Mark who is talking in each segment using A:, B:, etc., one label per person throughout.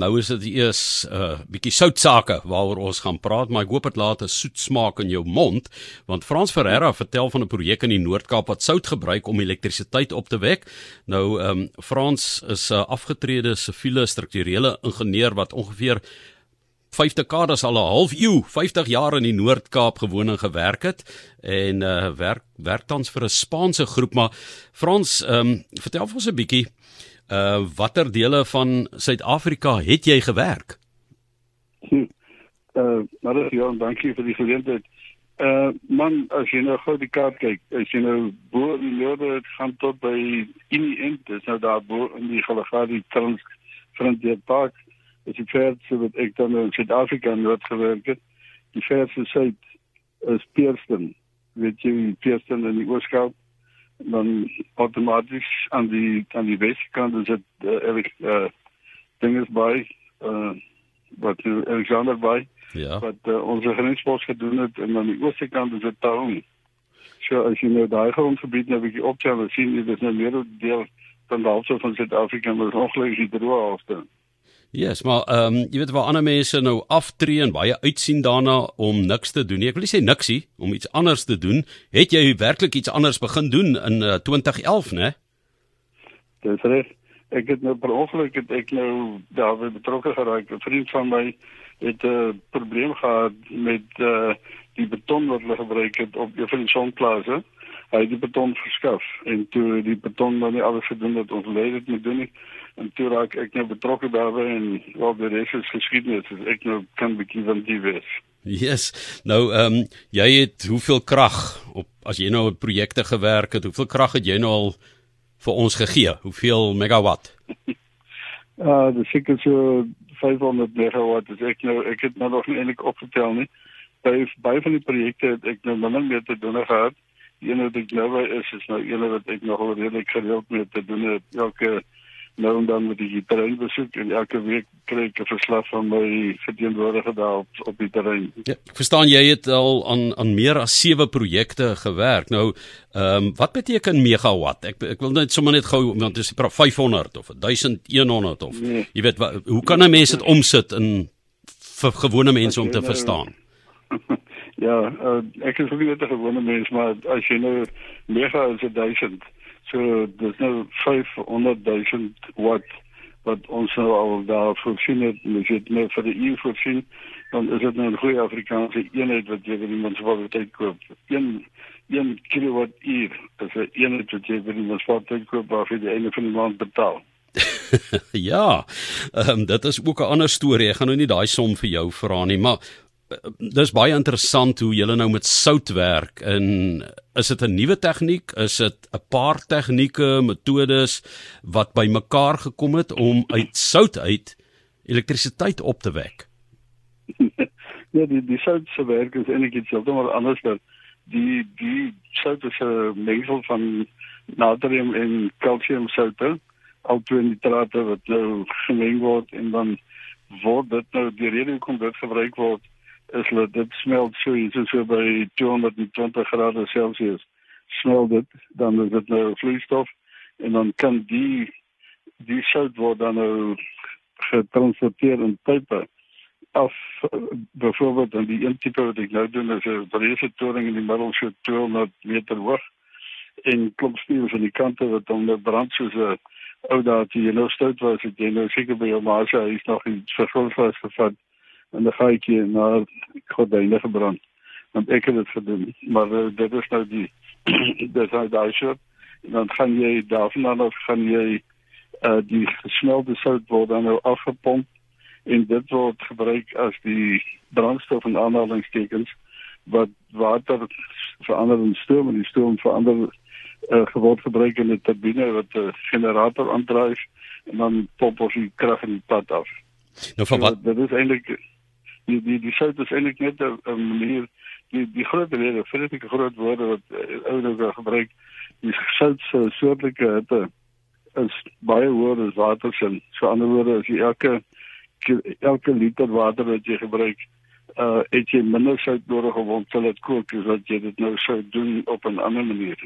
A: Nou is dit eers 'n uh, bietjie sout sake waaroor ons gaan praat, maar ek hoop dit laat 'n soet smaak in jou mond, want Frans Ferreira vertel van 'n projek in die Noord-Kaap wat sout gebruik om elektrisiteit op te wek. Nou ehm um, Frans is 'n afgetrede siviele strukturele ingenieur wat ongeveer 5 dekades al 'n half eeu, 50 jaar in die Noord-Kaap gewoon en gewerk het en uh werk werk tans vir 'n Spaanse groep, maar Frans, ehm um, vertel vir ons 'n bietjie uh watter dele van Suid-Afrika het jy gewerk?
B: Hm. Uh maar ja, dankie vir die geleentheid. Uh man, as jy nou gou die kaart kyk, as jy nou bo in die noorde gaan tot by in die end, dis nou daar bo in die Kalahari Trans Frontier Park is die verste wat ek dan in Suid-Afrika nood gewerk het. Die verste suid is Pearston. Weet jy Pearston in die Ooskaap? Dan outomaties aan die aan die weskant is dit uh, eh, uh eh, dinges by uh wat Alexander by. Ja. Wat uh, ons grenspost gedoen het en aan die ooste kant is dit Taung. So as jy nou daai grondgebied nou bietjie optel, sien jy dis nou meer deel van die halfte van Suid-Afrika, maar lekker die droë halfte.
A: Ja, yes, maar ehm um, jy weet waar ander mense nou aftree en baie uitsien daarna om niks te doen nie. Ek wil sê niksie om iets anders te doen. Het jy werklik iets anders begin doen in uh, 2011, né?
B: Dis reg. Ek het nou per ongeluk het ek nou daar betrokke geraak. 'n Vriend van my het 'n uh, probleem gehad met uh, die beton wat hulle gebruik het op die van die sonplase. Hy het die beton verskaf en toe die beton nou nie alles gedoen het ons dit moet doen en toe raak ek nou betrokke daarbey en wat die res is geskiedenis is ek nou kan bietjie van die wees.
A: Yes. Nou ehm um, jy het hoeveel krag op as jy nou op projekte gewerk het, hoeveel krag het jy nou al vir ons gegee? Hoeveel megawatt?
B: Ah, uh, dis seker so 500 megawatt. Dis ek nou ek het nou nog nie eintlik opgetel nie. By by van die projekte het ek nou minder mee te doen gehad. Een wat ek nou by is is nou een wat ek nog redelik gereeld mee te doen het. Elke nou en dan met die terrein besoek en elke week kry ek 'n verslag van my verteenwoordiger daar op op die terrein.
A: Ja, ek verstaan jy het al aan aan meer as 7 projekte gewerk. Nou, ehm um, wat beteken megawatt? Ek ek wil net sommer net gou want dit is 500 of 1100 of nee. jy weet wat, hoe kan 'n mens dit omsit in vir gewone mense om te nou, verstaan?
B: ja, uh, ek is ook nie 'n gewone mens maar as jy nou mega is 1000 So dis nou 500 000 watt wat ons nou al daar voorsien het, ons het net vir die uur voorsien, dan is dit nou 'n goeie Afrikaanse eenheid wat jy vir die munisipaliteit koop. 1 1 kilowatt uur, dis 'n eenheid wat jy vir die munisipaliteit koop waar jy die einde van die maand betaal.
A: ja. Ehm um, dit is ook 'n ander storie. Ek gaan nou nie daai som vir jou vra nie, maar dis baie interessant hoe julle nou met sout werk. En is dit 'n nuwe tegniek? Is dit 'n paar tegnieke metodes wat bymekaar gekom het om uit sout uit elektrisiteit op te wek?
B: Ja die die sout se werk is eintlik iets heeltemal anders dan die die sout is 'n mengsel van natrium en kalsium soutte al twee nitrate wat nou gemeng word en dan word dit nou die rede hoekom dit gebruik word is dat dit smelt so iets so by 220 grade Celsius. Smelt dit dan is dit nou vloeistof en dan kan die die sout word dan nou getransporteer in pype af byvoorbeeld in die een tipe wat ek nou doen is 'n breëse toring in die middel so 200 meter hoog en klop steel aan die kante wat dan nou brand soos 'n ou daai jy nou stout was jy nou seker by jou ma se huis nog iets vergulf was gevat en dan gaan ek hier na gordyne gebrand. Want ek het dit gedoen maar uh, dit is nou die dis nou daai en dan gaan jy daarvan af gaan jy uh, die gesmelde sout word dan nou afgepomp en dit word gebruik as die brandstof en aanhalingstekens wat water verander in stoom en die stoom verander uh, geword gebruik in 'n turbine wat 'n uh, generator aandryf en dan pomp ons die krag in die pad af. Nou vir wat so, dit is eintlik die die die sout is eintlik net 'n manier die die groot rede vir dit 'n groot woorde wat uh, ouers gebruik die sout se soortelike hitte is baie hoër as water se so ander woorde as jy elke elke liter water wat jy gebruik uh het jy minder sout nodig om te laat kook as wat jy dit nou sou doen op 'n ander manier.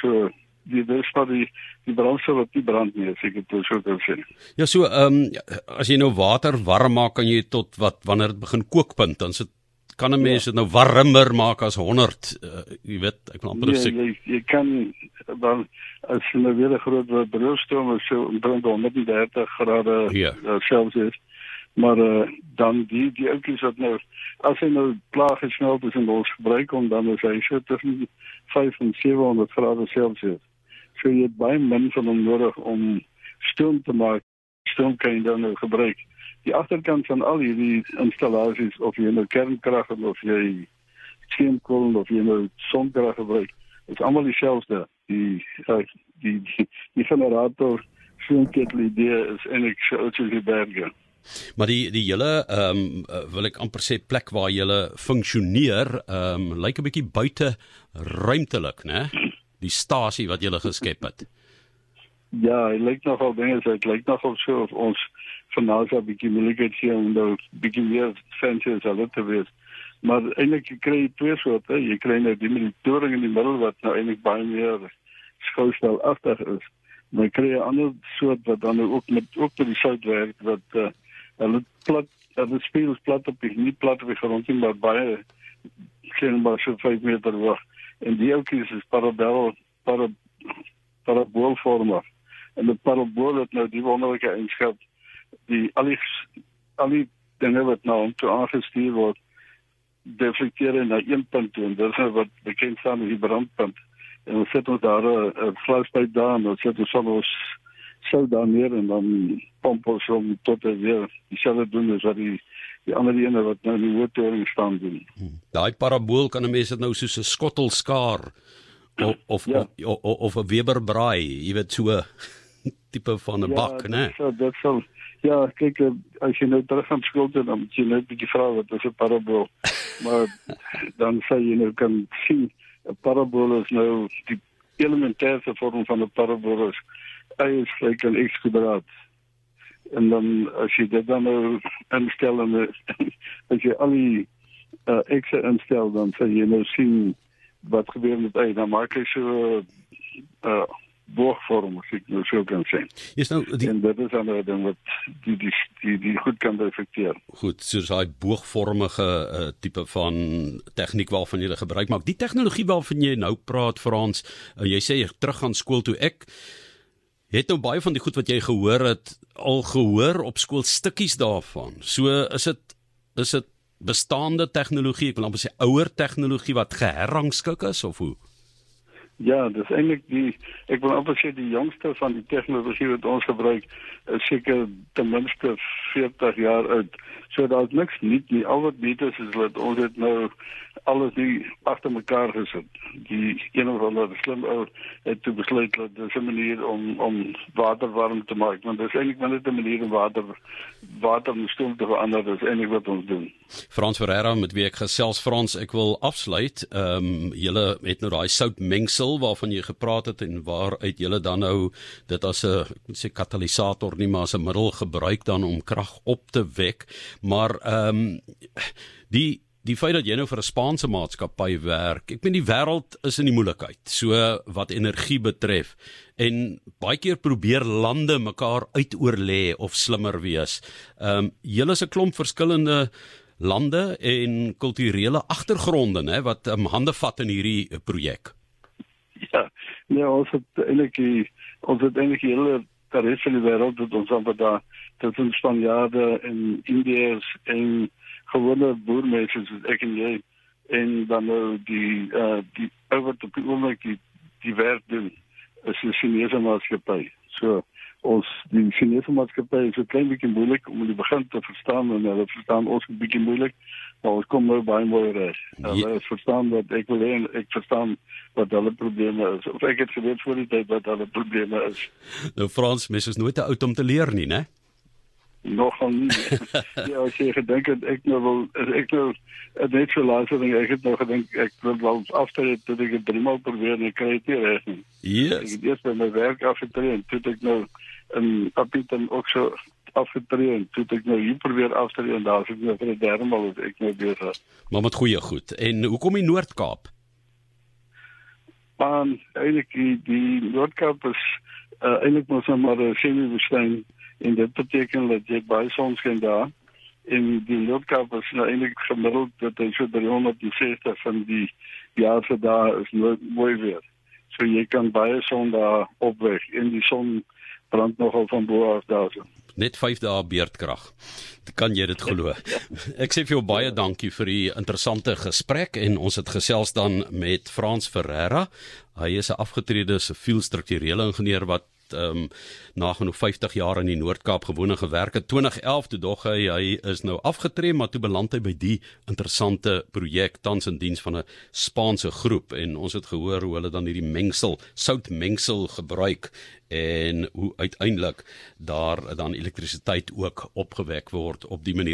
B: So die dis van die die brandstof wat nie brand nie, as ek dit so kan sê.
A: Ja, so ehm um, as jy nou water warm maak kan jy tot wat wanneer dit begin kookpunt, dan sit kan 'n mens ja. dit nou warmer maak as 100, uh, eh, jy weet, ek kan amper
B: sê nee, jy, jy kan dan as jy nou weer 'n groot brandstof so brand 130 grade ja. uh, Celsius maar uh, dan die die oudjies wat nou as hy nou klaar gesmelt is en ons gebruik hom dan is hy so tussen 5 en 700 grade Celsius. So jy het baie min van hom nodig om stoom te maak. Stoom kan jy dan nou gebruik. Die agterkant van al hierdie installasies of jy nou kernkrag of jy steenkool of jy nou sonkrag gebruik, is almal dieselfde. Die die die, die, die generator sien dit die idee is eintlik so uit die berge.
A: Maar die die hele ehm um, wil ek amper sê plek waar jy funksioneer, ehm um, lyk 'n bietjie buite ruimtelik, né? Die stasie wat jy geskep het.
B: Ja, dit lyk nogal dinge, dit lyk nogal so of ons vanaand 'n bietjie moeilikheid hier om nou bietjie meer fancy as hulle te wees. Maar eintlik kry jy twee soorte, jy kry nou die monitoring in die middel wat nou eintlik baie meer skouspel agter is. Maar kry jy 'n ander soort wat dan ook met ook met die sout werk wat uh, hulle plat hulle speel plat op die nie plat op die grond nie maar baie sien maar so 5 meter hoog en die ouetjies is parabol para parabolvormer en die parabol het nou die wonderlike eienskap die al die al die dinge wat nou om te aangestuur word deflekteer na een punt toe. En dit is wat bekend staan as die brandpunt. En ons sit ons daar 'n fluispyp daar en ons sit ons soms sou dan neer en dan pomp ons om tot weer dieselfde doen as wat die die ander ene wat nou in die hooftoring staan doen.
A: Hmm. Daai parabool kan 'n mens dit nou soos 'n skottel skaar of of ja. of, of, of 'n Weber braai, jy weet so tipe van 'n ja, bak, né?
B: Ja, dit sou ja, kyk as jy nou terug gaan skool toe dan moet jy net 'n bietjie vra wat is 'n parabool. maar dan sê jy nou kan sien 'n parabool is nou die elementêre vorm van 'n parabool is y is gelyk aan x kwadraat. En dan as jy dit dan nou instel en as jy al die uh, x instel dan sal jy nou sien wat gebeur met y. Dan maak jy so 'n uh, boogvorm as ek nou so kan sê.
A: Is nou
B: die en dit is 'n ding wat die die die die goed kan effekteer.
A: Goed, so daai boogvormige uh, tipe van tegniek waarvan jy gebruik maak. Die tegnologie waarvan jy nou praat Frans, uh, jy sê jy terug gaan skool toe ek het nou baie van die goed wat jy gehoor het al gehoor op skool stukkies daarvan. So is dit is dit bestaande tegnologie, ek wil amper sê ouer tegnologie wat geherrangskik is of hoe?
B: Ja, dis eintlik die ek wil amper sê die jongste van die tegnologie wat ons gebruik is seker ten minste 40 jaar oud. So daar's niks nuut nie. Al wat nuut is is dat ons het nou alles die agter mekaar gesit. Die een of ander slim ou het toe besluit dat dit 'n manier om om water warm te maak, want dit is eintlik net 'n manier om water water in stoom te verander. Dit is eintlik wat ons doen.
A: Frans Ferreira met wie ek gesels Frans, ek wil afsluit. Ehm um, julle het nou daai soutmengsel waarvan jy gepraat het en waaruit julle dan nou dit as 'n ek moet sê katalisator nie maar as 'n middel gebruik dan om krag op te wek. Maar ehm um, die die feit dat jy nou vir 'n Spaanse maatskappy werk, ek meen die wêreld is in die moeilikheid, so wat energie betref. En baie keer probeer lande mekaar uitoorlê of slimmer wees. Ehm um, julle is 'n klomp verskillende lande en kulturele agtergronde, hè, wat um, hande vat in hierdie projek.
B: Ja, nee, ons het eintlik ons het eintlik hele is in die wêreld dat ons amper daar dat ons Spanjaarde en Indiërs en gewone boermense soos ek en jy en dan nou die uh die oor op die oomblik die, die werk doen is 'n Chinese maatskappy. So ons die Chinese maatskappy is 'n klein bietjie moeilik om die begin te verstaan en hulle verstaan ons 'n bietjie moeilik. Maar ons kom nou baie mooi reg. Hulle ja. verstaan wat ek wil hê en ek verstaan wat hulle probleme is. Of ek het geweet voor die tyd wat hulle probleme is.
A: Nou Frans, mens is nooit te oud om te leer nie, né?
B: Nogal nie. ja, as jy gedink het ek nou wil ek nou net so laat ding ek het nou gedink ek wil wel afstel dat ek dit drie maal probeer en ek kry dit nie reg nie.
A: Yes.
B: Ek het eers my werk afgetree en toe ek nou in Appington ook so afgetree en toe ek nou hier probeer afstel en daar sit nou vir die derde maal ek nou besig.
A: Maar met goeie goed. En hoekom die Noord-Kaap?
B: Spaan eintlik die, die Noordkaap is uh, eintlik mos nou maar 'n semi-woestyn en dit beteken dat jy baie son skyn daar en die Noordkaap is nou eintlik gemiddeld dat hy so 360 van die jaar vir daar is mooi weer. So jy kan baie son daar opweg en die son brand nogal van bo af daar so
A: net 5 dae beerdkrag. Kan jy dit glo? Ek sê vir jou baie dankie vir die interessante gesprek en ons het gesels dan met Frans Ferreira. Hy is 'n afgetrede siviel strukturele ingenieur wat ehm um, na genoeg 50 jaar in die Noord-Kaap gewoon en gewerk het. 2011 toe dog hy hy is nou afgetree, maar toe beland hy by die interessante projek tans in diens van 'n Spaanse groep en ons het gehoor hoe hulle dan hierdie mengsel, soutmengsel gebruik en hoe uiteindelik daar dan elektrisiteit ook opgewek word op die manier